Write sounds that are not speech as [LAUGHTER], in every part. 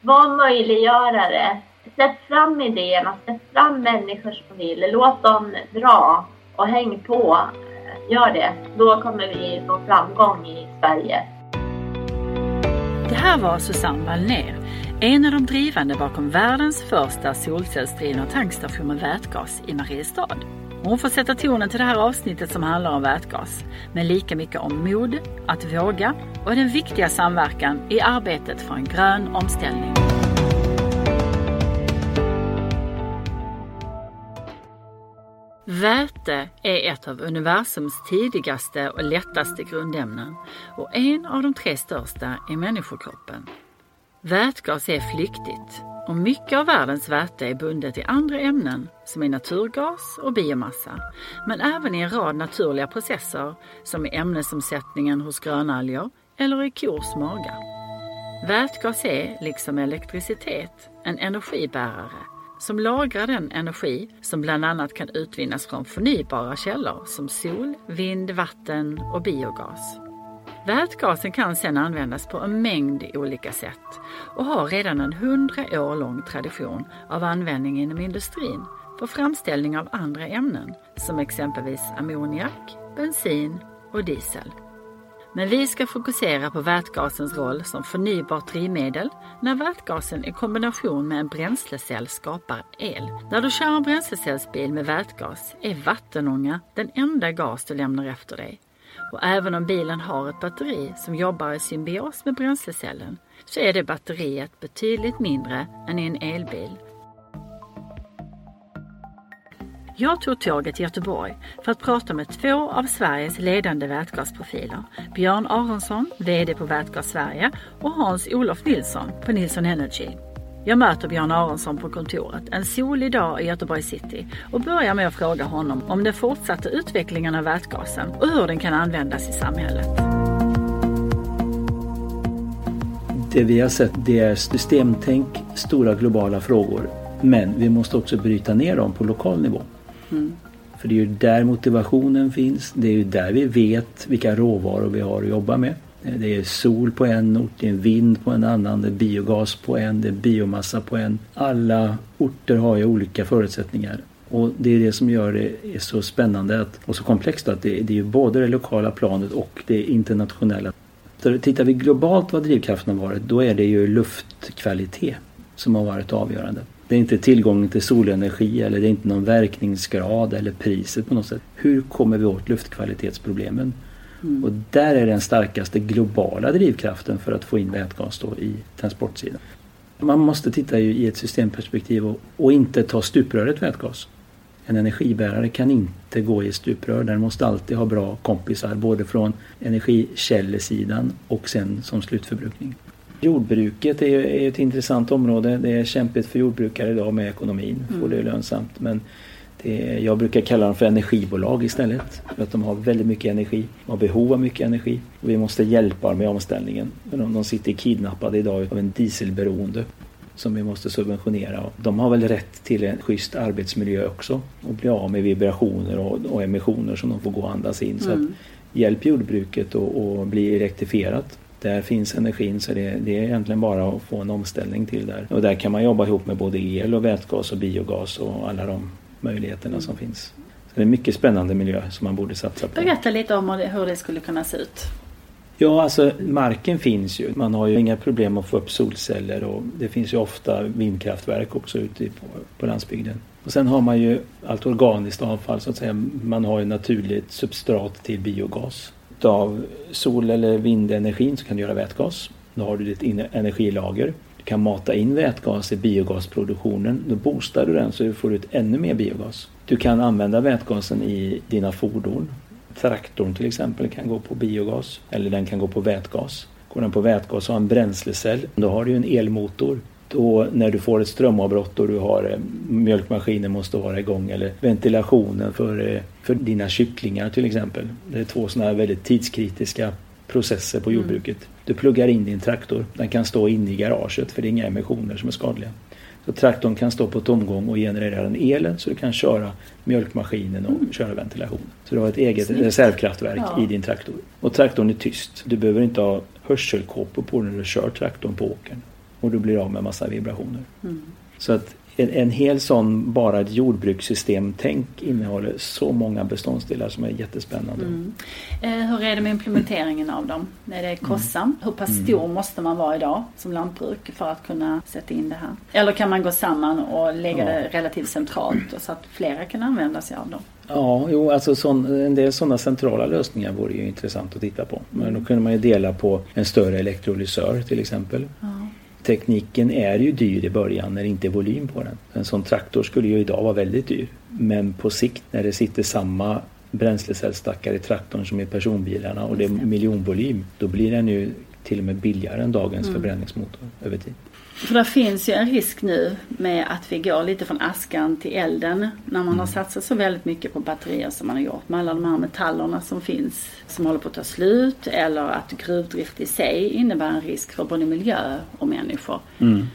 var möjliggörare. Släpp fram idéerna, släpp fram människor som vill. Låt dem dra och häng på. Gör det. Då kommer vi få framgång i Sverige. Det här var Susanne Wallner, en av de drivande bakom världens första solcellsdrivna tankstation med vätgas i Mariestad. Hon får sätta tonen till det här avsnittet som handlar om vätgas, men lika mycket om mod, att våga och den viktiga samverkan i arbetet för en grön omställning. Väte är ett av universums tidigaste och lättaste grundämnen och en av de tre största i människokroppen. Vätgas är flyktigt och mycket av världens väte är bundet i andra ämnen som i naturgas och biomassa, men även i en rad naturliga processer som i ämnesomsättningen hos grönalger eller i kors maga. Vätgas är, liksom elektricitet, en energibärare som lagrar den energi som bland annat kan utvinnas från förnybara källor som sol, vind, vatten och biogas. Vätgasen kan sedan användas på en mängd olika sätt och har redan en hundra år lång tradition av användning inom industrin för framställning av andra ämnen som exempelvis ammoniak, bensin och diesel. Men vi ska fokusera på vätgasens roll som förnybart drivmedel när vätgasen i kombination med en bränslecell skapar el. När du kör en bränslecellsbil med vätgas är vattenånga den enda gas du lämnar efter dig. Och även om bilen har ett batteri som jobbar i symbios med bränslecellen så är det batteriet betydligt mindre än i en elbil Jag tog tåget till Göteborg för att prata med två av Sveriges ledande vätgasprofiler. Björn Aronsson, VD på Vätgas Sverige och Hans-Olof Nilsson på Nilsson Energy. Jag möter Björn Aronsson på kontoret en solig dag i Göteborg city och börjar med att fråga honom om den fortsatta utvecklingen av vätgasen och hur den kan användas i samhället. Det vi har sett det är systemtänk, stora globala frågor. Men vi måste också bryta ner dem på lokal nivå. Mm. För det är ju där motivationen finns. Det är ju där vi vet vilka råvaror vi har att jobba med. Eh, det är sol på en ort, det är vind på en annan, det är biogas på en, det är biomassa på en. Alla orter har ju olika förutsättningar. Och det är det som gör det så spännande att, och så komplext att det, det är ju både det lokala planet och det internationella. Så tittar vi globalt vad drivkraften har varit, då är det ju luftkvalitet som har varit avgörande. Det är inte tillgången till solenergi eller det är inte någon verkningsgrad eller priset på något sätt. Hur kommer vi åt luftkvalitetsproblemen? Mm. Och där är den starkaste globala drivkraften för att få in vätgas i transportsidan. Man måste titta i ett systemperspektiv och, och inte ta stupröret vätgas. En energibärare kan inte gå i stuprör. Den måste alltid ha bra kompisar både från energikällesidan och sen som slutförbrukning. Jordbruket är, ett intressant område. Det är kämpigt för jordbrukare idag med ekonomin. Mm. Får det lönsamt. Men är, jag brukar kalla dem för energibolag istället. För att de har väldigt mycket energi. De har behov av mycket energi. Och vi måste hjälpa dem med omställningen. De, de sitter kidnappade idag av en dieselberoende som vi måste subventionera. De har väl rätt till en schysst arbetsmiljö också och bli av med vibrationer och, och emissioner som de får gå och andas in. Mm. Så att, hjälp jordbruket att bli elektrifierat där finns energin så det, det, är egentligen bara att få en omställning till där. Och där kan man jobba ihop med både el och vätgas och biogas och alla de möjligheterna som finns. Så det är en mycket spännande miljö som man borde satsa på. Berätta lite om hur det skulle kunna se ut. Ja, alltså marken finns ju. Man har ju inga problem att få upp solceller och det finns ju ofta vindkraftverk också ute på, på landsbygden. Och sen har man ju allt organiskt avfall så att säga. Man har ju naturligt substrat till biogas utav sol eller vindenergin så kan du göra vätgas. Då har du ditt energilager. Du kan mata in vätgas i biogasproduktionen. Då boostar du den så du får ut ännu mer biogas. Du kan använda vätgasen i dina fordon. Traktorn till exempel kan gå på biogas eller den kan gå på vätgas. Går den på vätgas och har en bränslecell, då har du en elmotor då när du får ett strömavbrott och du har eh, mjölkmaskinen måste vara igång eller ventilationen för, eh, för dina kycklingar till exempel. Det är två sådana här väldigt tidskritiska processer på mm. jordbruket. Mm. Du pluggar in din traktor. Den kan stå inne i garaget för det är inga emissioner som är skadliga. Så traktorn kan stå på tomgång och generera den elen så du kan köra mjölkmaskinen och mm. köra ventilationen. Så du har ett eget Snyggt. reservkraftverk ja. i din traktor. Och traktorn är tyst. Du behöver inte ha hörselkåpor på när du kör traktorn på åkern. och du blir av med massa vibrationer. Mm. Så att en, en hel sån bara ett jordbrukssystem-tänk innehåller så många beståndsdelar som är jättespännande. Mm. Eh, hur är det med implementeringen av dem? Är det kostsamt? Mm. Hur pass mm. stor måste man vara idag som lantbruk för att kunna sätta in det här? Eller kan man gå samman och lägga ja. det relativt centralt så att flera kan använda sig av dem? Ja, jo, alltså sån, en del sådana centrala lösningar vore ju intressant att titta på. Men då kunde man ju dela på en större elektrolysör till exempel. Ja. Tekniken är ju dyr i början när det inte är volym på den. En sån traktor skulle ju idag vara väldigt dyr. Men på sikt när det sitter samma bränslecellsstackar i traktorn som i personbilarna och det är miljonvolym då blir den ju till och med billigare än dagens mm. förbränningsmotor över tid. För det finns ju en risk nu med att vi går lite från askan till elden när man mm. har satsat så väldigt mycket på batterier som man har gjort med alla de här metallerna som finns som håller på att ta slut eller att gruvdrift i sig innebär en risk för både miljö och människor. Mm.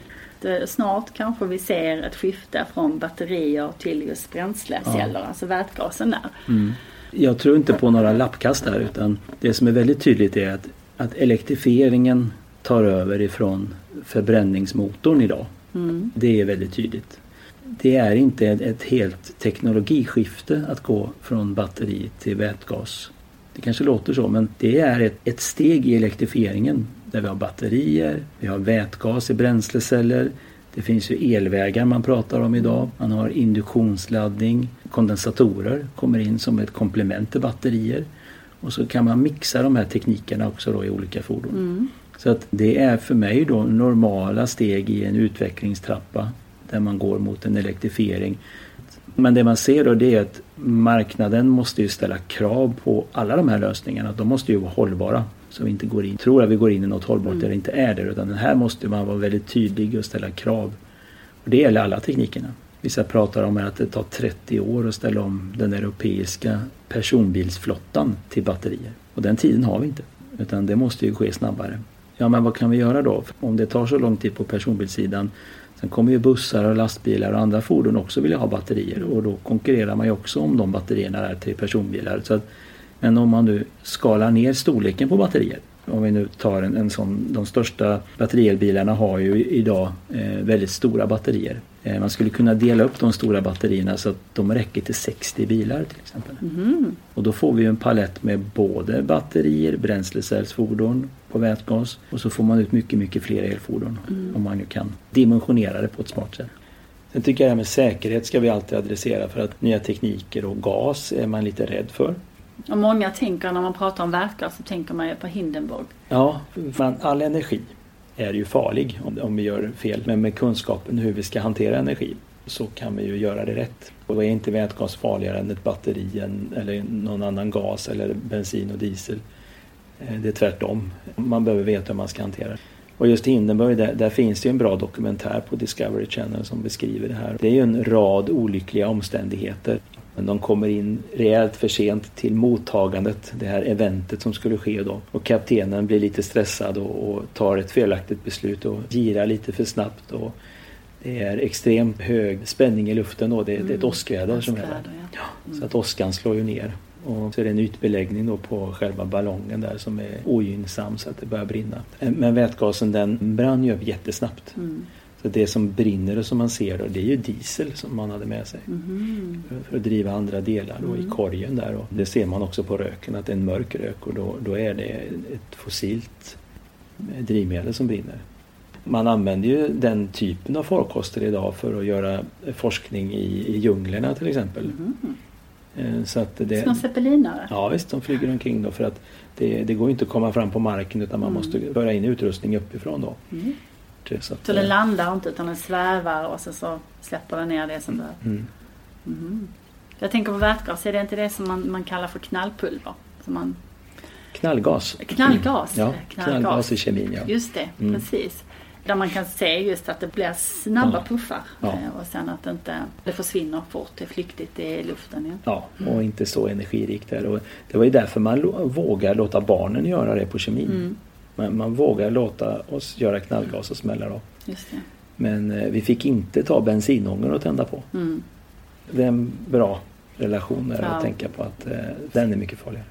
Snart kanske vi ser ett skifte från batterier till just bränsleceller, ja. alltså vätgasen där. Mm. Jag tror inte på några lappkast där utan det som är väldigt tydligt är att, att elektrifieringen tar över ifrån förbränningsmotorn idag. Mm. Det är väldigt tydligt. Det är inte ett, helt teknologiskifte att gå från batteri till vätgas. Det kanske låter så men det är ett, ett steg i elektrifieringen där vi har batterier, vi har vätgas i bränsleceller, det finns ju elvägar man pratar om idag. Man har induktionsladdning, kondensatorer kommer in som ett komplement till batterier. Och så kan man mixa de här teknikerna också då i olika fordon. Mm. Så att det är för mig då normala steg i en utvecklingstrappa där man går mot en elektrifiering. Men det man ser då det är att marknaden måste ju ställa krav på alla de här lösningarna. De måste ju vara hållbara. Så vi inte går in, tror att vi går in i något hållbart mm. där det inte är det. Utan här måste man vara väldigt tydlig och ställa krav. Och det gäller alla teknikerna. Vissa pratar om att det tar 30 år att ställa om den europeiska personbilsflottan till batterier. Och den tiden har vi inte. Utan det måste ju ske snabbare. Ja men vad kan vi göra då? Om det tar så lång tid på personbilssidan Sen kommer ju bussar och lastbilar och andra fordon också vilja ha batterier och då konkurrerar man ju också om de batterierna där till personbilar. Så att, men om man nu skalar ner storleken på batterier om vi nu tar en, en sån, de största batterielbilarna har ju idag eh, väldigt stora batterier. Eh, man skulle kunna dela upp de stora batterierna så att de räcker till 60 bilar till exempel. Mm. Och då får vi en palett med både batterier, bränslecellsfordon på vätgas och så får man ut mycket, mycket fler elfordon mm. om man nu kan dimensionera det på ett smart sätt. Sen tycker jag det här med säkerhet ska vi alltid adressera för att nya tekniker och gas är man lite rädd för. Och många tänker när man pratar om vätgas så tänker man ju på Hindenburg. Ja, för all energi är ju farlig om, om vi gör fel. Men med kunskapen hur vi ska hantera energi så kan vi ju göra det rätt. Och är inte vätgas farligare än ett batteri eller någon annan gas eller bensin och diesel. Eh, det är tvärtom. Man behöver veta hur man ska hantera det. Och just Hindenburg, där, där, finns det ju en bra dokumentär på Discovery Channel som beskriver det här. Det är ju en rad olyckliga omständigheter. Men de kommer in rejält för sent till mottagandet, det här eventet som skulle ske då. Och kaptenen blir lite stressad och, och tar ett felaktigt beslut och girar lite för snabbt. Och det är extremt hög spänning i luften då. Det, det är ett mm. åskväder som är där. Ja. Mm. Så att åskan slår ju ner. Och så är det en ytbeläggning då på själva ballongen där som är ogynnsam så att det börjar brinna. Men vätgasen den brann ju upp jättesnabbt. Mm. Så det som brinner och som man ser då, det är ju diesel som man hade med sig. Mm. För, att driva andra delar då, mm. i korgen där. Och det ser man också på röken att det är en mörk rök och då, då är det ett fossilt drivmedel som brinner. Man använder ju den typen av farkoster idag för att göra forskning i, i djunglerna till exempel. Mm. Så att det, Som zeppelinare? Ja visst, de flyger omkring då för att det, det går inte att komma fram på marken utan man mm. måste föra in utrustning uppifrån då. Mm. Så, att, så den landar inte utan den svävar och så, så släpper den ner det som behövs? Mm. Mm. Jag tänker på vätgas, är det inte det som man, man kallar för knallpulver? Som man... Knallgas. Knallgas. Ja, knallgas. knallgas i kemin ja. Just det, mm. precis. Där man kan se just att det blir snabba ja. puffar ja. Eh, och sen att det inte det försvinner fort, det är flyktigt i luften igen. Ja, och mm. inte så energirikt där. Och det var ju därför man vågar låta barnen göra det på kemin. Mm. Men man vågar låta oss göra knallgas och smälla då. Men eh, vi fick inte ta bensinångor och tända på. Mm. Det är en bra relation ja. att tänka på att eh, den är mycket farligare.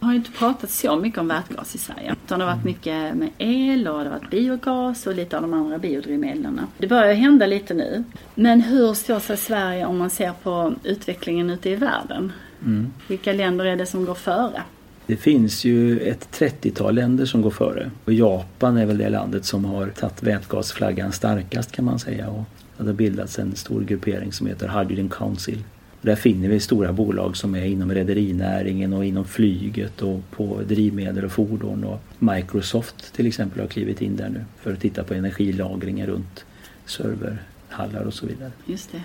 Har inte pratat så mycket om vätgas i Sverige. Utan det har varit mycket med el och det har varit biogas och lite av de andra biodrivmedlen. Det börjar hända lite nu. Men hur står sig Sverige om man ser på utvecklingen ute i världen? Mm. Vilka länder är det som går före? Det finns ju ett 30-tal länder som går före. Och Japan är väl det landet som har tagit vätgasflaggan starkast kan man säga. Och det har bildats en stor gruppering som heter Hydrogen Council. Där finner vi stora bolag som är inom rederinäringen och inom flyget och på drivmedel och fordon. Och Microsoft till exempel har klivit in där nu för att titta på energilagringen runt serverhallar och så vidare. Just det.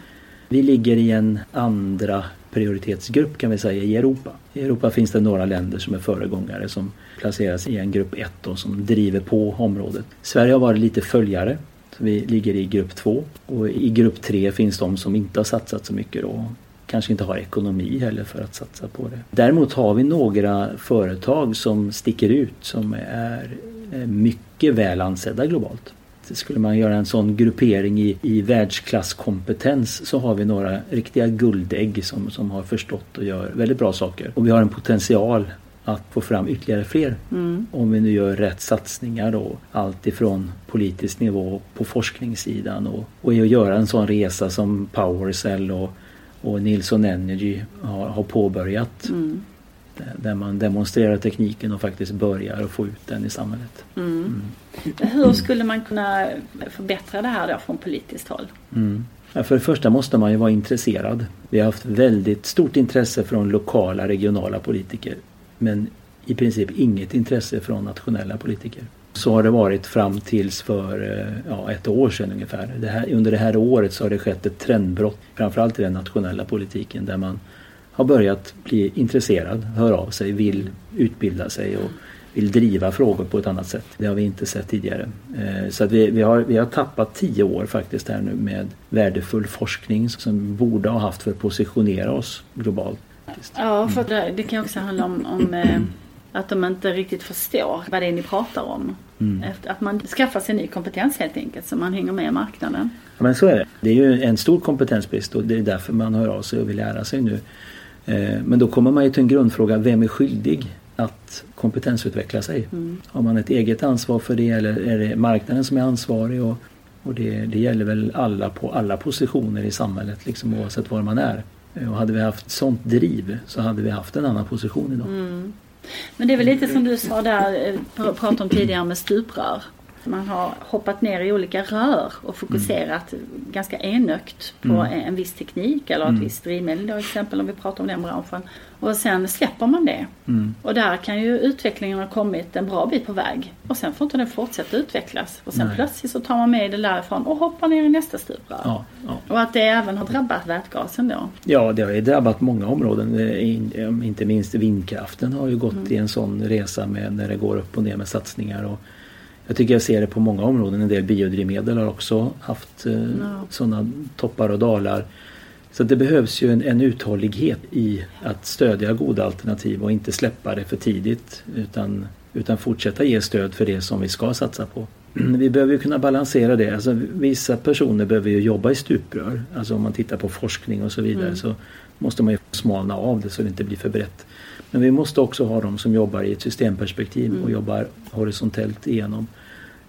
Vi ligger i en andra prioritetsgrupp kan vi säga i Europa. I Europa finns det några länder som är föregångare som placeras i en grupp 1 och som driver på området. Sverige har varit lite följare. Så vi ligger i grupp 2 och i grupp 3 finns de som inte har satsat så mycket då. Kanske inte har ekonomi heller för att satsa på det. Däremot har vi några företag som sticker ut som är mycket väl ansedda globalt. Skulle man göra en sån gruppering i, i världsklasskompetens så har vi några riktiga guldägg som, som har förstått och gör väldigt bra saker. Och vi har en potential att få fram ytterligare fler. Mm. Om vi nu gör rätt satsningar då. Allt ifrån politisk nivå på forskningssidan och, och att göra en sån resa som Powercell och, och Nilsson Energy har, har påbörjat. Mm. Där man demonstrerar tekniken och faktiskt börjar att få ut den i samhället. Mm. Mm. Hur skulle man kunna förbättra det här då från politiskt håll? Mm. Ja, för det första måste man ju vara intresserad. Vi har haft väldigt stort intresse från lokala regionala politiker. Men i princip inget intresse från nationella politiker. Så har det varit fram tills för eh, ja, ett år sedan ungefär. Det här, under det här året så har det skett ett trendbrott. Framförallt i den nationella politiken där man har börjat bli intresserad, hör av sig, vill utbilda sig och vill driva frågor på ett annat sätt. Det har vi inte sett tidigare. Eh, så att vi, vi, har, vi har tappat tio år faktiskt här nu med värdefull forskning som vi borde ha haft för att positionera oss globalt. Ja, för det, det kan också handla om, om eh, att de inte riktigt förstår vad det är ni pratar om. Mm. Att man skaffar sig ny kompetens helt enkelt så man hänger med i marknaden. Ja, men så är det. Det är ju en stor kompetensbrist och det är därför man hör av sig och vill lära sig nu. Eh, men då kommer man ju till en grundfråga, vem är skyldig att kompetensutveckla sig? Mm. Har man ett eget ansvar för det eller är det marknaden som är ansvarig? Och, och det, det gäller väl alla på alla positioner i samhället liksom, oavsett var man är. Eh, och hade vi haft sånt driv så hade vi haft en annan position idag. Mm. Men det är väl lite som du sa där, eh, pratade om tidigare med stuprör. Man har hoppat ner i olika rör och fokuserat mm. ganska enögt på mm. en viss teknik eller ett mm. visst drivmedel till exempel om vi pratar om den branschen. Och sen släpper man det. Mm. Och där kan ju utvecklingen ha kommit en bra bit på väg. Och sen får inte den fortsätta utvecklas. Och sen Nej. plötsligt så tar man med det därifrån och hoppar ner i nästa stuprör. Ja, ja. Och att det även har drabbat vätgasen då. Ja, det har ju drabbat många områden. Inte minst vindkraften har ju gått mm. i en sån resa med när det går upp och ner med satsningar. Och jag tycker jag ser det på många områden. En del biodrivmedel har också haft eh, no. sådana toppar och dalar. Så det behövs ju en, en uthållighet i att stödja goda alternativ och inte släppa det för tidigt utan, utan fortsätta ge stöd för det som vi ska satsa på. [CLEARS THROAT] Vi behöver ju kunna balansera det. Alltså, vissa personer behöver ju jobba i stuprör. Alltså om man tittar på forskning och så vidare mm. så måste man ju smalna av det så det inte blir för brett. Men vi måste också ha de som jobbar i ett systemperspektiv mm. och jobbar horisontellt igenom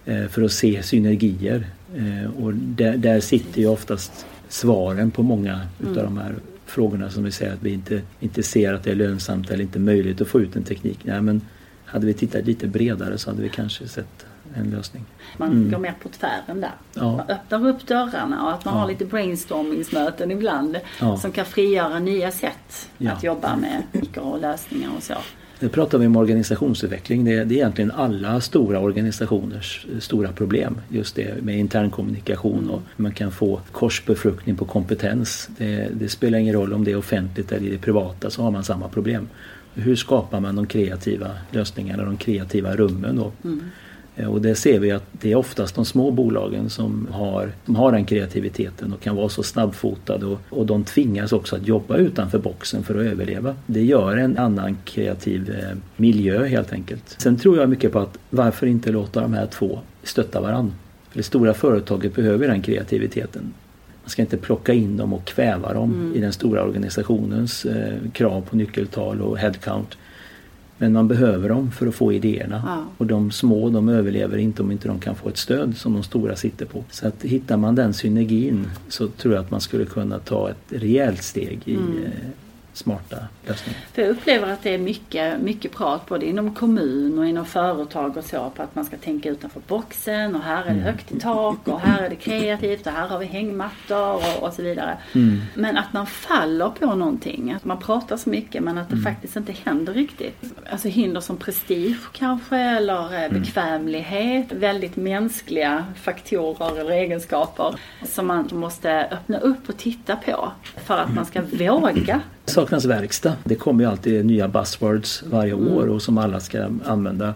eh, för att se synergier. Eh, och där, där sitter ju oftast svaren på många mm. utav de här frågorna som vi säger att vi inte, inte ser att det är lönsamt eller inte möjligt att få ut en teknik. Nej, men hade vi tittat lite bredare så hade vi kanske sett en lösning. Man mm. går mer på tvären där. Ja. Man öppnar upp dörrarna och att man ja. har lite brainstormingsmöten ibland ja. som kan frigöra nya sätt att jobba med och lösningar och så. Nu pratar vi om organisationsutveckling. Det är, det är egentligen alla stora organisationers stora problem. Just det med internkommunikation mm. och man kan få korsbefruktning på kompetens. Det, det, spelar ingen roll om det är offentligt eller i det privata så har man samma problem. Hur skapar man de kreativa lösningarna, de kreativa rummen då? Mm. Eh, och det ser vi att det är oftast de små bolagen som har, som har den kreativiteten och kan vara så snabbfotade och, och de tvingas också att jobba utanför boxen för att överleva. Det gör en annan kreativ eh, miljö helt enkelt. Sen tror jag mycket på att varför inte låta de här två stötta varandra? För det stora företaget behöver den kreativiteten. Man ska inte plocka in dem och kväva dem mm. i den stora organisationens eh, krav på nyckeltal och headcount. Men man behöver dem för att få idéerna. Ja. Och de små de överlever inte om inte de kan få ett stöd som de stora sitter på. Så att hittar man den synergin så tror jag att man skulle kunna ta ett rejält steg i Mm. Smarta lösningar. För jag upplever att det är mycket, mycket prat både inom kommun och inom företag och så på att man ska tänka utanför boxen och här är det högt i tak och här är det kreativt och här har vi hängmattor och, och så vidare. Mm. Men att man faller på någonting. Att man pratar så mycket men att det faktiskt inte händer riktigt. Alltså hinder som prestige kanske eller eh, bekvämlighet. Väldigt mänskliga faktorer eller egenskaper som man måste öppna upp och titta på för att man ska [CLEARS THROAT] våga. Saknas verkstad. Det kommer ju alltid nya buzzwords varje år och som alla ska använda.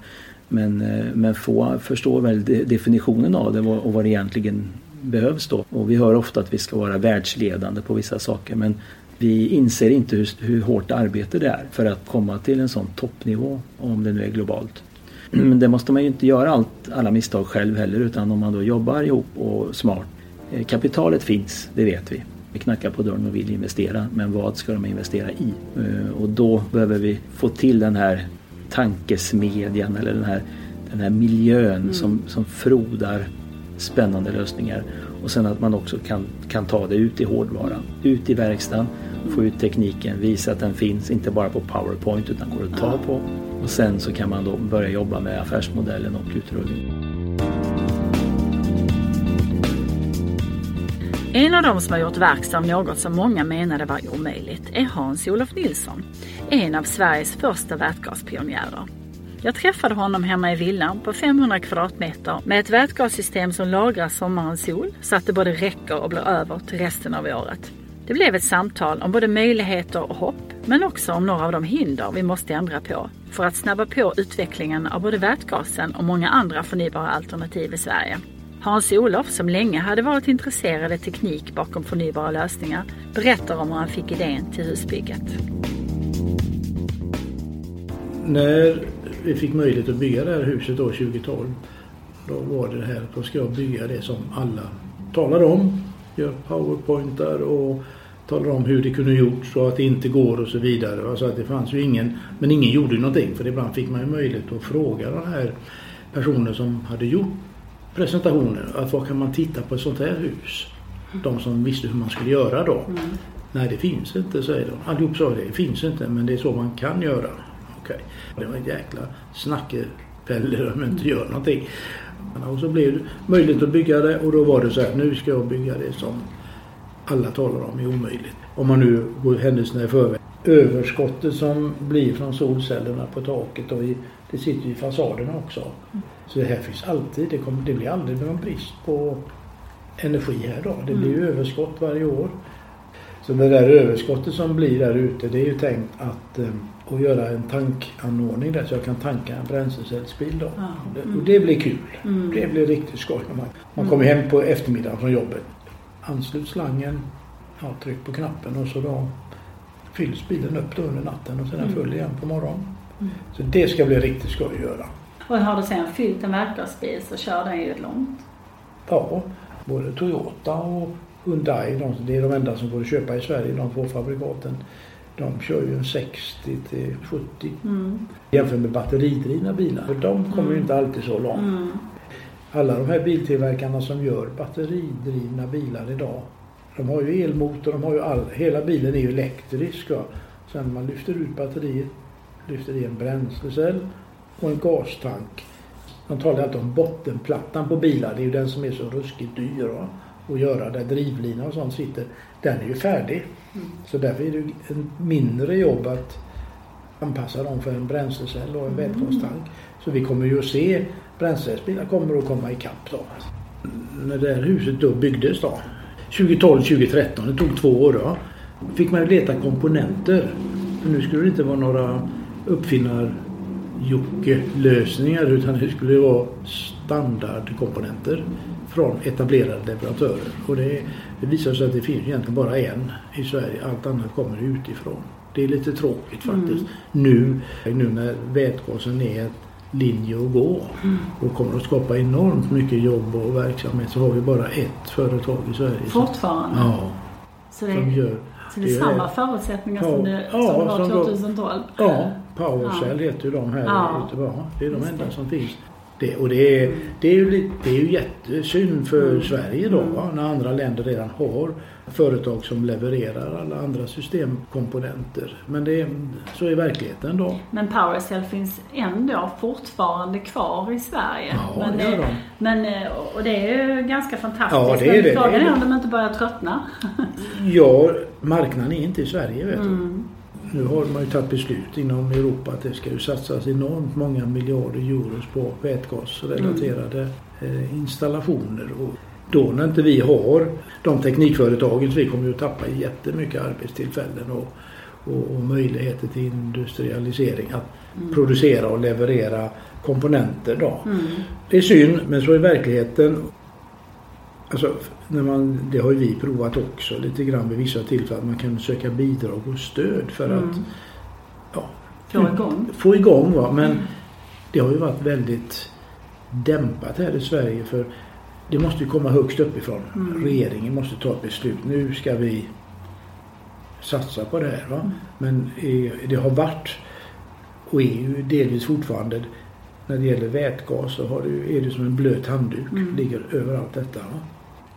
Men, eh, men få förstår väl de- definitionen av det och och vad det egentligen behövs då. Och vi hör ofta att vi ska vara världsledande på vissa saker men vi inser inte hur, hur hårt arbete det är för att komma till en sån toppnivå om det nu är globalt. [CLEARS THROAT] Men det måste man ju inte göra allt, alla misstag själv heller utan om man då jobbar ihop och smart. Eh, Kapitalet finns, det vet vi. Vi knackar på dörren och vill investera men vad ska de investera i? Eh, Och då behöver vi få till den här tankesmedjan eller den här, den här miljön som, som frodar spännande lösningar. Och sen att man också kan, kan ta det ut i hårdvaran, ut i verkstaden, få ut tekniken, visa att den finns, inte bara på PowerPoint utan går att ta på. Och sen så kan man då börja jobba med affärsmodellen och utrullning. En av dem som har gjort verkstad av något som många menade var omöjligt är Hans-Olof Nilsson, en av Sveriges första vätgaspionjärer. Jag träffade honom hemma i villan på 500 kvadratmeter med ett vätgassystem som lagrar sommarens sol så att det både räcker och blir över till resten av året. Det blev ett samtal om både möjligheter och hopp, men också om några av de hinder vi måste ändra på för att snabba på utvecklingen av både vätgasen och många andra förnybara alternativ i Sverige. Hans-Olof, som länge hade varit intresserad av teknik bakom förnybara lösningar, berättar om hur han fick idén till husbygget. När vi fick möjlighet att bygga det här huset år 2012 då var det här att då ska jag bygga det som alla talar om. Gör powerpointar och talar om hur det kunde gjorts och att det inte går och så vidare. Alltså att det fanns ju ingen, men ingen gjorde ju någonting för ibland fick man ju möjlighet att fråga de här personerna som hade gjort presentationer att vad kan man titta på ett sånt här hus? De som visste hur man skulle göra då. Nej det finns inte säger de. Allihop sa det, det finns inte men det är så man kan göra. Okej. Det var en jäkla snackepelle om inte gör någonting. Och så blev det möjligt att bygga det och då var det så här, nu ska jag bygga det som alla talar om är omöjligt. Om man nu går händelserna i förväg. Överskottet som blir från solcellerna på taket och i, det sitter i fasaderna också. Så det här finns alltid, det, kommer, det blir aldrig någon brist på energi här då. Det blir ju överskott varje år. Så det där överskottet som blir där ute det är ju tänkt att, eh, att göra en tankanordning där så jag kan tanka en bränslecellsbil då. Ja. Det- Och det blir kul. Det blir riktigt skoj. Man, man kommer hem på eftermiddagen från jobbet. Anslut slangen, ja, tryck på knappen och så då fylls bilen upp då under natten och sen är den full igen på morgonen. Så det ska bli riktigt skoj att göra. Och har du sen fyllt en vätgasbil så kör den ju långt. Ja, både Toyota och Hyundai, de, det är de enda som går att köpa i Sverige, de två fabrikaten. De kör ju en 60 till 70. Mm. Jämfört med batteridrivna bilar. För de kommer ju inte alltid så långt. Mm. Alla de här biltillverkarna som gör batteridrivna bilar idag. De har ju elmotor, de har ju all, hela bilen är ju elektrisk. Va? Sen man lyfter ut batteriet, lyfter i en bränslecell och en gastank. De talar alltid om bottenplattan på bilar. Det är ju den som är så ruskigt dyr va? att göra. Där drivlina och sånt sitter. Den är ju färdig. Så därför är det en mindre jobb att anpassa dem för en bränslecell och en vätgastank. Så vi kommer ju att se bränslecellsbilar kommer att komma ikapp då. När det här huset då byggdes då. 2012, 2013, det tog två år då. Fick man leta komponenter. För nu skulle det inte vara några uppfinnar Jocke-lösningar utan det skulle vara standardkomponenter från etablerade leverantörer. Och det, det visar sig att det finns egentligen bara en i Sverige. Allt annat kommer utifrån. Det är lite tråkigt faktiskt. Nu, nu när vätgasen är ett linje att gå och kommer att skapa enormt mycket jobb och verksamhet så har vi bara ett företag i Sverige. Fortfarande. Ja, så det som gör så det är det är- samma förutsättningar som det, ja, som var som då- 2012? Ja, Powercell Ja. heter ju de här Ja. ute. Ja, det är de enda som finns. Det, och det är, det, är ju, det är ju jättesynd för Mm. Sverige då Mm. va? när andra länder redan har företag som levererar alla andra systemkomponenter. Men det så är verkligheten då. Men Powercell finns ändå fortfarande kvar i Sverige. Ja, men, det gör eh, de. men, eh, och det är ju ganska fantastiskt. Ja, det är men det. frågan är om de inte börjar tröttna. Ja, marknaden är inte i Sverige vet du. Mm. Nu har man ju tagit beslut inom Europa att det ska ju satsas enormt många miljarder euros på vätgasrelaterade eh, installationer. Och då när inte vi har de teknikföretagen så vi kommer ju att tappa jättemycket arbetstillfällen och, och, och möjligheter till industrialisering att producera och leverera komponenter då. Mm. Det är synd men så är verkligheten. Alltså, när man, det har ju vi provat också lite grann vid vissa tillfällen. Man kan söka bidrag och stöd för att Mm. ja, Få igång. få igång. Va? Men Mm. det har ju varit väldigt dämpat här i Sverige för det måste ju komma högst uppifrån. Mm. Regeringen måste ta ett beslut. Nu ska vi satsa på det här. Va? Mm. Men det har varit och är ju delvis fortfarande när det gäller vätgas så har det, är det som en blöt handduk. Mm. Ligger överallt detta. Va?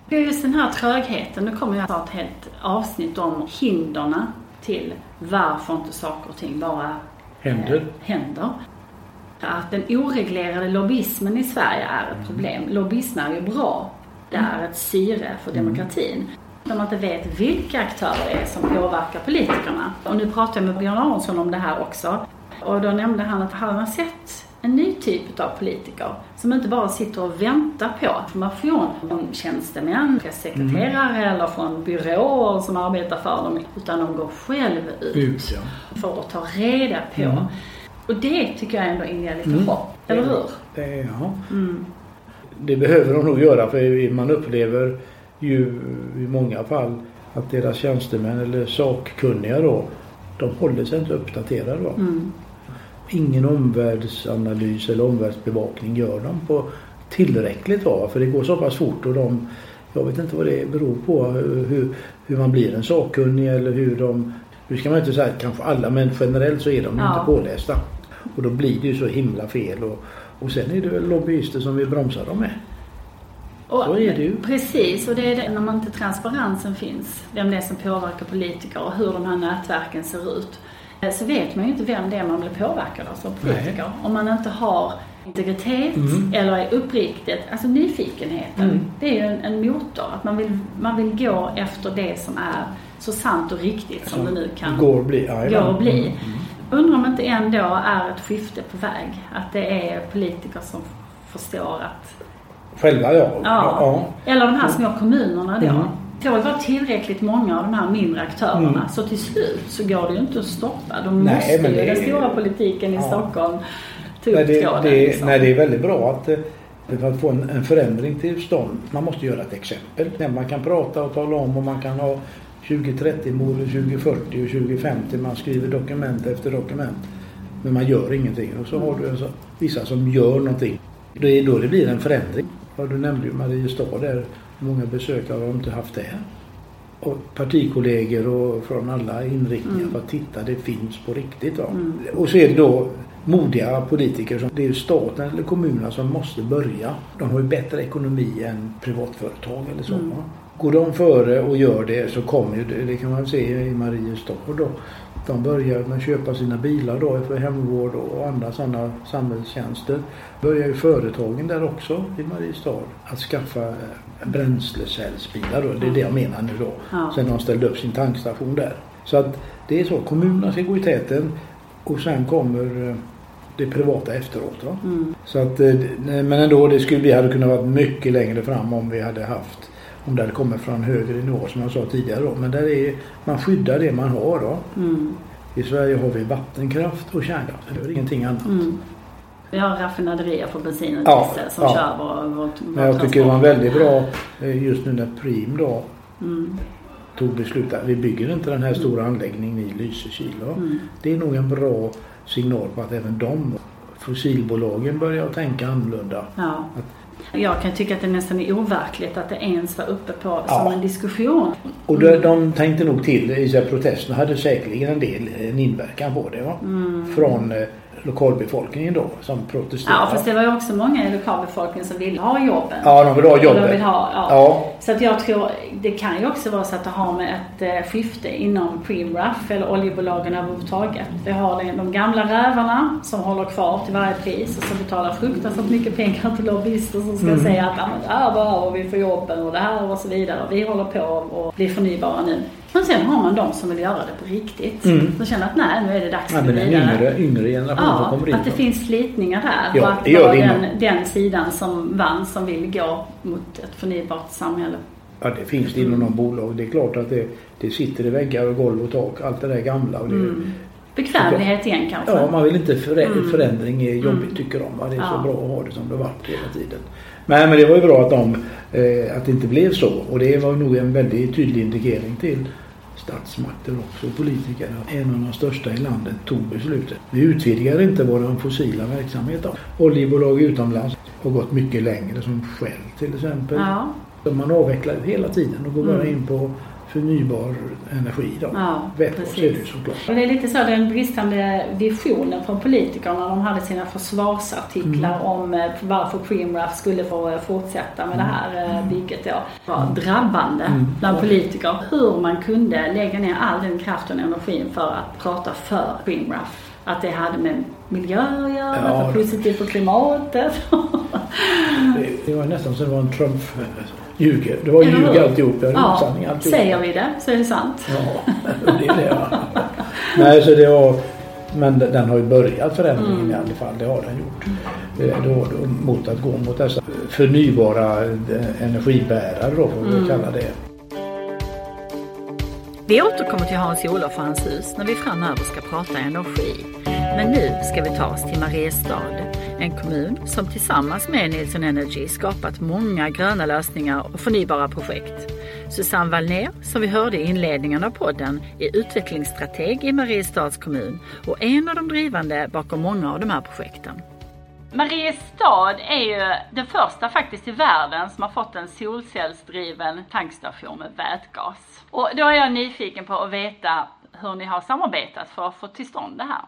Just den här trögheten, nu kommer jag ta ett helt avsnitt om hindren till varför inte saker och ting bara Händer. eh, händer. Att den oreglerade lobbyismen i Sverige är ett problem. Lobbyism är ju bra. Det är ett syre för demokratin. Om man inte vet vilka aktörer det är som påverkar politikerna. Och nu pratade jag med Björn Aronsson om det här också. Och då nämnde han att hade man sett en ny typ av politiker som inte bara sitter och väntar på information från tjänstemän, sekreterare eller från byråer som arbetar för dem. Utan de går själv ut, Ut ja. för att ta reda på. Mm. Och det tycker jag ändå inger lite Mm. hopp. Eller hur? Det, ja. Mm. det behöver de nog göra för man upplever ju i många fall att deras tjänstemän eller sakkunniga då de håller sig inte uppdaterade. Va? Mm. Ingen omvärldsanalys eller omvärldsbevakning gör de på tillräckligt. Va? För det går så pass fort och de jag vet inte vad det beror på hur, hur man blir en sakkunnig eller hur de nu ska man inte säga kanske alla men generellt så är de Ja. inte pålästa. Och då blir det ju så himla fel. Och, och sen är det väl lobbyister som vill bromsa dem med. Och, Så är det ju. Precis, och det är det, när man inte transparensen finns, vem det är som påverkar politiker och hur de här nätverken ser ut, så vet man ju inte vem det är man blir påverkad av som politiker. Om man inte har integritet Mm. eller är uppriktigt, alltså nyfikenheten, Mm. det är ju en, en motor. Att man vill, man vill gå efter det som är så sant och riktigt som det nu kan Går att bli. Ja, går att bli. Mm. Undrar om inte ändå är ett skifte på väg. Att det är politiker som förstår att Själva ja. Ja. Eller de här små kommunerna då. Får vara tillräckligt många av de här mindre aktörerna. Mm. Så till slut så går det ju inte att stoppa. De Nej, måste ju, det- den stora politiken i Ja. Stockholm, ta upp det, tråden. det, liksom. nej, det är väldigt bra att eh, för att få en, en förändring till stånd. Man måste göra ett exempel. Man kan prata och tala om och man kan ha 2030 mål och 2040 och 2050. Man skriver dokument efter dokument. Men man gör ingenting. Och så har du alltså vissa som gör någonting. Det är då det blir en förändring. Ja, du nämnde ju Mariestad där. Många besökare har de inte haft där? Och partikollegor och från alla inriktningar Mm. att titta, det finns på riktigt. Va? Mm. Och så är det då modiga politiker. Som, det är staten eller kommunerna som måste börja. De har ju bättre ekonomi än privatföretag eller så. Mm. Går de före och gör det så kommer ju det, det kan man se i Mariestad då. De börjar med att köpa sina bilar då för hemvård och andra sådana samhällstjänster. Börjar ju företagen där också i Mariestad att skaffa eh, bränslecellsbilar då. Det är det jag menar nu då. Ja. Sen de ställde upp sin tankstation där. Så att det är så. Kommunerna ska gå i täten och sen kommer eh, det privata efteråt. Mm. Så att, eh, men ändå, det skulle, vi hade kunnat vara mycket längre fram om vi hade haft om det hade kommit från högre nivå som jag sa tidigare. Då. Men där är, man skyddar det man har. Då. Mm. I Sverige har vi vattenkraft och kärnkraft. Det är ingenting annat. Mm. Vi har raffinaderier för bensin och Ja, diesel som ja. kör vår, vårt, Men jag tycker det var väldigt bra eh, just nu när Prim då Mm. tog beslut att vi bygger inte den här stora anläggningen i Lysekil. Mm. Det är nog en bra signal på att även de fossilbolagen börjar att tänka annorlunda. Ja. Jag kan tycka att det nästan är overkligt att det ens var uppe på Ja. som en diskussion. Och de, de tänkte nog till protesterna hade säkerligen en del en inverkan på det. Va? Från eh, lokalbefolkningen då som protesterade. Ja, fast det var ju också många i lokalbefolkningen som ville ha jobben. Ja, de vill ha. De vill ha, ja. Ja. Så att jag tror, det kan ju också vara så att det har med ett eh, skifte inom Preemraff eller oljebolagen överhuvudtaget. Vi har de, gamla rävarna som håller kvar till varje pris och som betalar fruktansvärt mycket pengar till lobbyister som ska säga att "Ja, men det här behöver vi för jobben och det här och så vidare. Vi håller på och blir förnybara nu. Men sen har man de som vill göra det på riktigt. Mm. Som känner att nej, nu är det dags Ja, att gå den vidare. yngre, yngre generationen som Ja, kommer in. att det då. finns slitningar där. Ja, och att det vara den, den sidan som vann som vill gå mot ett förnybart samhälle. Ja, det finns det inom de bolag. Det är klart att det, det sitter i väggar och golv och tak. Allt det där gamla. Och det, Mm. Bekvämlighet igen kanske. Ja, man vill inte förä- Mm. förändring är jobbigt Mm. tycker de. Va? Det är Ja. så bra att ha det som det varit hela tiden. Men, men det var ju bra att, de, eh, att det inte blev så. Och det var nog en väldigt tydlig indikering till statsmakter också och politiker. att En av de största i landet tog beslutet. Vi utvidgar inte vår fossila verksamhet. Då. Oljebolag utomlands har gått mycket längre som Shell till exempel. Ja, Man avvecklar ju hela tiden och går bara Mm. in på förnybar energi. Då. ja Vätgas är det såklart. Och det är lite så den bristande visionen från politikerna. De hade sina försvarsartiklar Mm. om eh, varför Preemraff skulle få eh, fortsätta med det här eh, bygget. Ja. Det var Mm. drabbande bland politiker. Hur man kunde lägga ner all den kraften och energin för att prata för Preemraff. Att det hade med miljö att göra, Ja, positivt för klimatet. Det, det var nästan som det var en Trump ljuger. Det var hur? ljug alltihop. Ja, osanning alltihop. säger vi det så är det sant. Ja, det är det. Ja. [LAUGHS] Nej, så det var... Men den har ju börjat förändringen Mm. i alla fall. Det har den gjort. Eh, Då, då, mot att gå mot dessa förnybara eh, energibärare då, får vi Mm. kalla det. Vi återkommer till Hans-Olof och hans hus när vi framöver ska prata energi. Men nu ska vi ta oss till Mariestad, en kommun som tillsammans med Nielsen Energy skapat många gröna lösningar och förnybara projekt. Susanne Wallner, som vi hörde i inledningen av podden, är utvecklingsstrateg i Mariestads kommun och en av de drivande bakom många av de här projekten. Mariestad är ju den första faktiskt i världen som har fått en solcellsdriven tankstation med vätgas. Och då är jag nyfiken på att veta hur ni har samarbetat för att få till stånd det här.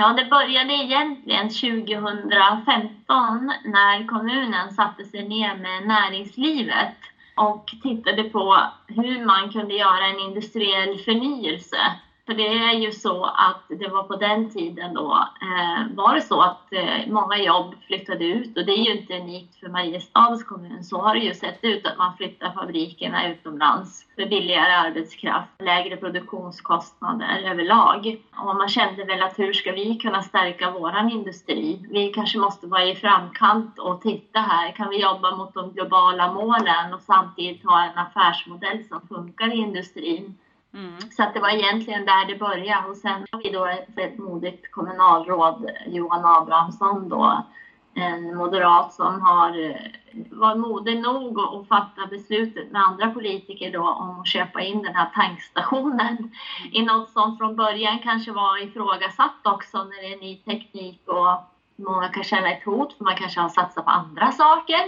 Ja, det började egentligen 2015 när kommunen satte sig ner med näringslivet och tittade på hur man kunde göra en industriell förnyelse. För det är ju så att det var på den tiden då eh, var det så att eh, många jobb flyttade ut och det är ju inte unikt för Mariestads kommun. Så har det ju sett ut att man flyttar fabrikerna utomlands för billigare arbetskraft, lägre produktionskostnader överlag. Och man kände väl att hur ska vi kunna stärka våran industri? Vi kanske måste vara i framkant och titta här. Kan vi jobba mot de globala målen och samtidigt ha en affärsmodell som funkar i industrin? Mm. Så att det var egentligen där det började. Och sen har vi då ett, ett modigt kommunalråd, Johan Abrahamsson då, en moderat som har eh, varit modig nog att att fatta beslutet med andra politiker då om att köpa in den här tankstationen i något som från början kanske var ifrågasatt också när det är ny teknik och många kan känna ett hot för man kanske har satsat på andra saker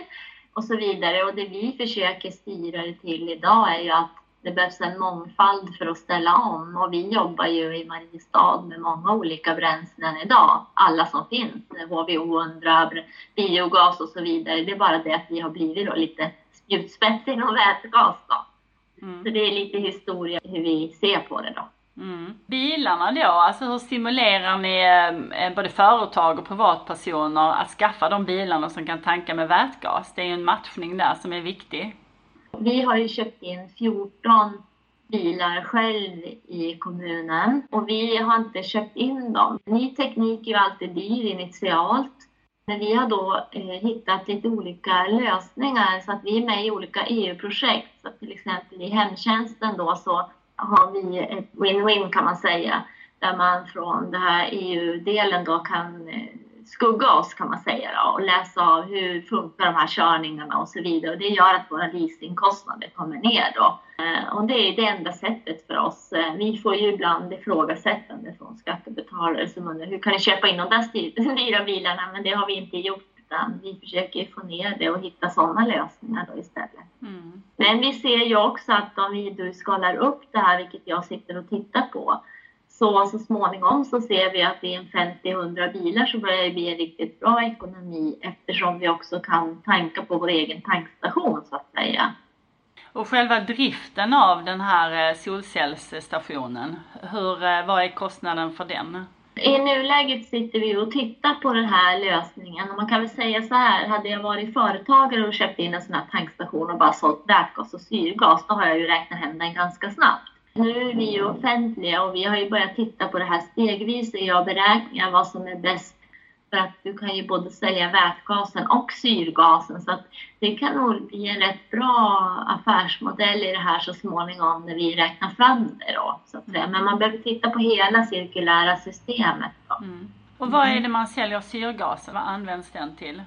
och så vidare. Och det vi försöker styra det till idag är ju att det behövs en mångfald för att ställa om och vi jobbar ju i Mariestad med många olika bränslen idag. Alla som finns, HVO100, biogas och så vidare. Det är bara det att vi har blivit då lite spjutspets inom vätgas då. Mm. Så det är lite historia hur vi ser på det då. Mm. Bilarna då, alltså hur stimulerar ni eh, både företag och privatpersoner att skaffa de bilarna som kan tanka med vätgas? Det är ju en matchning där som är viktig. Vi har ju köpt in 14 bilar själv i kommunen och vi har inte köpt in dem. Ny teknik är ju alltid dyr initialt. Men vi har då eh, hittat lite olika lösningar så att vi är med i olika EU-projekt. Så till exempel i hemtjänsten då så har vi ett win-win kan man säga. Där man från den här EU-delen då kan eh, skugga oss kan man säga då, och läsa av hur funkar de här körningarna och så vidare. Och det gör att våra leasingkostnader kommer ner då. Eh, Och det är det enda sättet för oss. Eh, Vi får ju ibland ifrågasättande från skattebetalare som undrar hur kan ni köpa in de där [LAUGHS] dyra bilarna? Men det har vi inte gjort utan vi försöker få ner det och hitta sådana lösningar då istället. Mm. Men vi ser ju också att om vi då skalar upp det här, vilket jag sitter och tittar på, så, så småningom så ser vi att i en 50-100 bilar så börjar det bli en riktigt bra ekonomi eftersom vi också kan tanka på vår egen tankstation så att säga. Och själva driften av den här eh, solcellsstationen, hur, eh, vad är kostnaden för den? I nuläget sitter vi och tittar på den här lösningen och man kan väl säga så här, hade jag varit företagare och köpt in en sån här tankstation och bara sålt vätgas och syrgas, då har jag ju räknat hem den ganska snabbt. Nu är vi ju offentliga och vi har ju börjat titta på det här stegvis och göra beräkningar vad som är bäst för att du kan ju både sälja vätgasen och syrgasen så att det kan nog bli en rätt bra affärsmodell i det här så småningom när vi räknar fram det då. Så att säga. Men man behöver titta på hela cirkulära systemet. Mm. Och vad är det man säljer syrgasen? Vad används den till?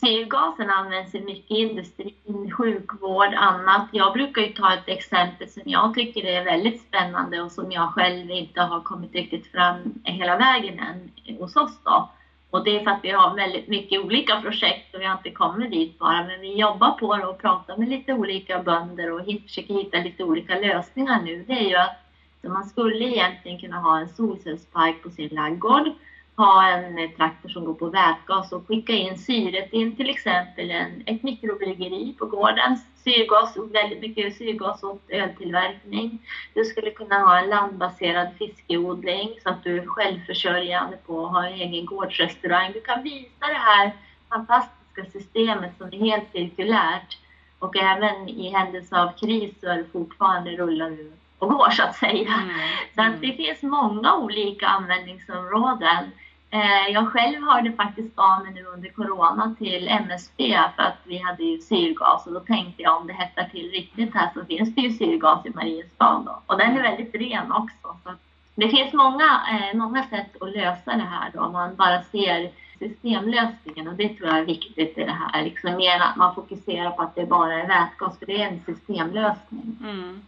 Syrgasen används i mycket industri, sjukvård, annat. Jag brukar ju ta ett exempel som jag tycker är väldigt spännande och som jag själv inte har kommit riktigt fram hela vägen än hos oss då. Och det är för att vi har väldigt mycket olika projekt och vi har inte kommit dit bara, men vi jobbar på det och pratar med lite olika bönder och försöker hitta lite olika lösningar nu. Det är ju att man skulle egentligen kunna ha en solcellspark på sin laggård ha en traktor som går på vätgas och skicka in syret in till exempel en, ett mikrobryggeri på gården. Syrgas, väldigt mycket syrgas åt öltillverkning. Du skulle kunna ha en landbaserad fiskeodling så att du är självförsörjande på att ha en egen gårdsrestaurang. Du kan visa det här fantastiska systemet som är helt cirkulärt och även i händelse av kris så är det fortfarande rullar och går så att säga. Mm. Så att det finns många olika användningsområden. Eh, jag själv hörde faktiskt av mig nu under corona till MSB för att vi hade ju syrgas och då tänkte jag om det hettar till riktigt här så finns det ju syrgas i Mariestad då. Och den är väldigt ren också. Så det finns många, eh, många sätt att lösa det här då om man bara ser systemlösningen och det tror jag är viktigt i det här. Liksom mer att man fokuserar på att det bara är vätgas för det är en systemlösning. Mm.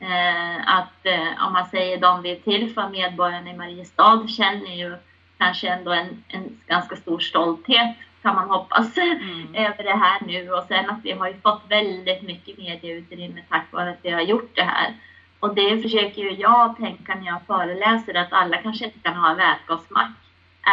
Eh, att om man säger de vi är till för, medborgarna i Mariestad, känner ju kanske ändå en, en ganska stor stolthet kan man hoppas mm. [LAUGHS] över det här nu och sen att vi har ju fått väldigt mycket medieutrymme tack vare att vi har gjort det här. Och det försöker ju jag tänka när jag föreläser att alla kanske inte kan ha en vätgasmack.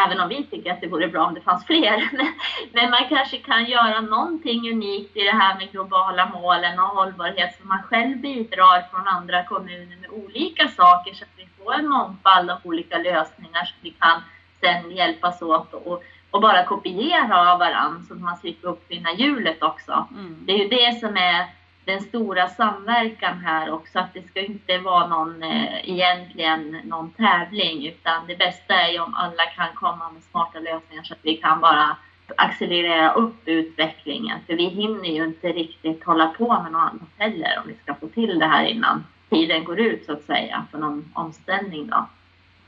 Även om vi tycker att det vore bra om det fanns fler. [LAUGHS] Men man kanske kan göra någonting unikt i det här med globala målen och hållbarhet så man själv bidrar från andra kommuner med olika saker så att vi får en mångfald av olika lösningar så vi kan sen hjälpas åt och, och bara kopiera av varandra så att man slipper uppfinna hjulet också. Mm. Det är ju det som är den stora samverkan här också, att det ska inte vara någon eh, egentligen någon tävling utan det bästa är ju om alla kan komma med smarta lösningar så att vi kan bara accelerera upp utvecklingen. För vi hinner ju inte riktigt hålla på med något annat heller om vi ska få till det här innan tiden går ut så att säga för någon omställning då.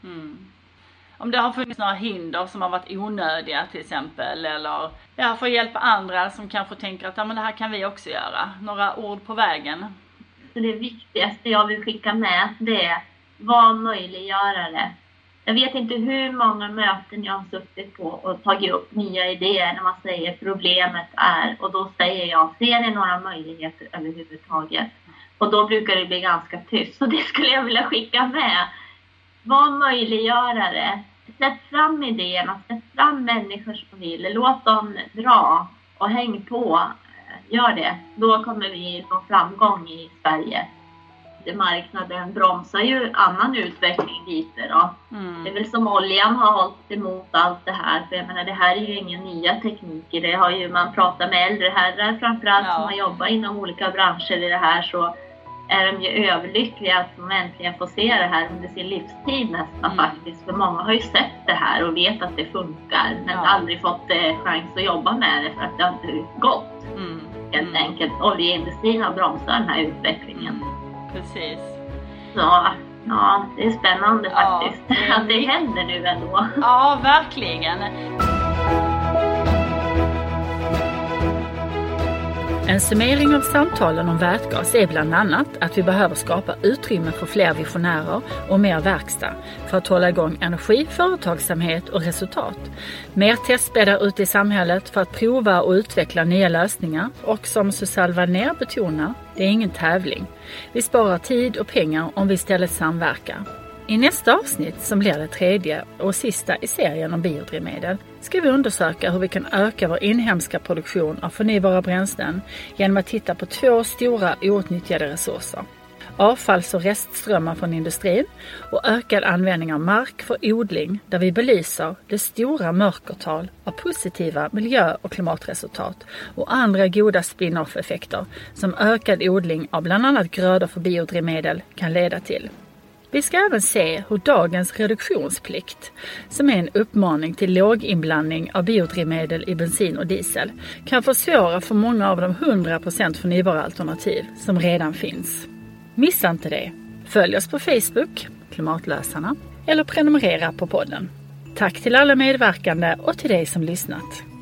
Mm om det har funnits några hinder som har varit onödiga till exempel eller ja, för att hjälpa andra som kanske tänker att ja, men det här kan vi också göra. Några ord på vägen. Det viktigaste jag vill skicka med det är var möjliggörare. Jag vet inte hur många möten jag har suttit på och tagit upp nya idéer när man säger problemet är och då säger jag, ser ni några möjligheter överhuvudtaget? Och då brukar det bli ganska tyst, så det skulle jag vilja skicka med var möjliggörare. Släpp fram idéerna, släpp fram människor som vill. Låt dem dra och häng på. Gör det. Då kommer vi få framgång i Sverige. Marknaden bromsar ju annan utveckling lite då. Mm. Det är väl som oljan har hållit emot allt det här. För jag menar, det här är ju inga nya tekniker. Det har ju man pratat med äldre herrar framförallt ja. som har jobbat inom olika branscher i det här. Så är de ju överlyckliga att de äntligen får se det här under sin livstid nästan mm. faktiskt. För många har ju sett det här och vet att det funkar men ja. aldrig fått eh, chans att jobba med det för att det har inte gått. Mm. Helt mm. enkelt. Oljeindustrin har bromsat den här utvecklingen. Mm. Precis. Så ja, det är spännande faktiskt ja, det [LAUGHS] att det händer nu ändå. Ja, verkligen. En summering av samtalen om vätgas är bland annat att vi behöver skapa utrymme för fler visionärer och mer verkstad för att hålla igång energi, företagsamhet och resultat. Mer testbäddar ute i samhället för att prova och utveckla nya lösningar och som Susanne Wallner betonar, det är ingen tävling. Vi sparar tid och pengar om vi istället samverkar. I nästa avsnitt, som blir det tredje och sista i serien om biodrivmedel, ska vi undersöka hur vi kan öka vår inhemska produktion av förnybara bränslen genom att titta på två stora outnyttjade resurser. Avfalls och restströmmar från industrin och ökad användning av mark för odling där vi belyser det stora mörkertal av positiva miljö och klimatresultat och andra goda spin-off-effekter som ökad odling av bland annat grödor för biodrivmedel kan leda till. Vi ska även se hur dagens reduktionsplikt, som är en uppmaning till låginblandning av biodrivmedel i bensin och diesel, kan försvåra för många av de 100% förnybara alternativ som redan finns. Missa inte det! Följ oss på Facebook, Klimatlösarna, eller prenumerera på podden. Tack till alla medverkande och till dig som lyssnat.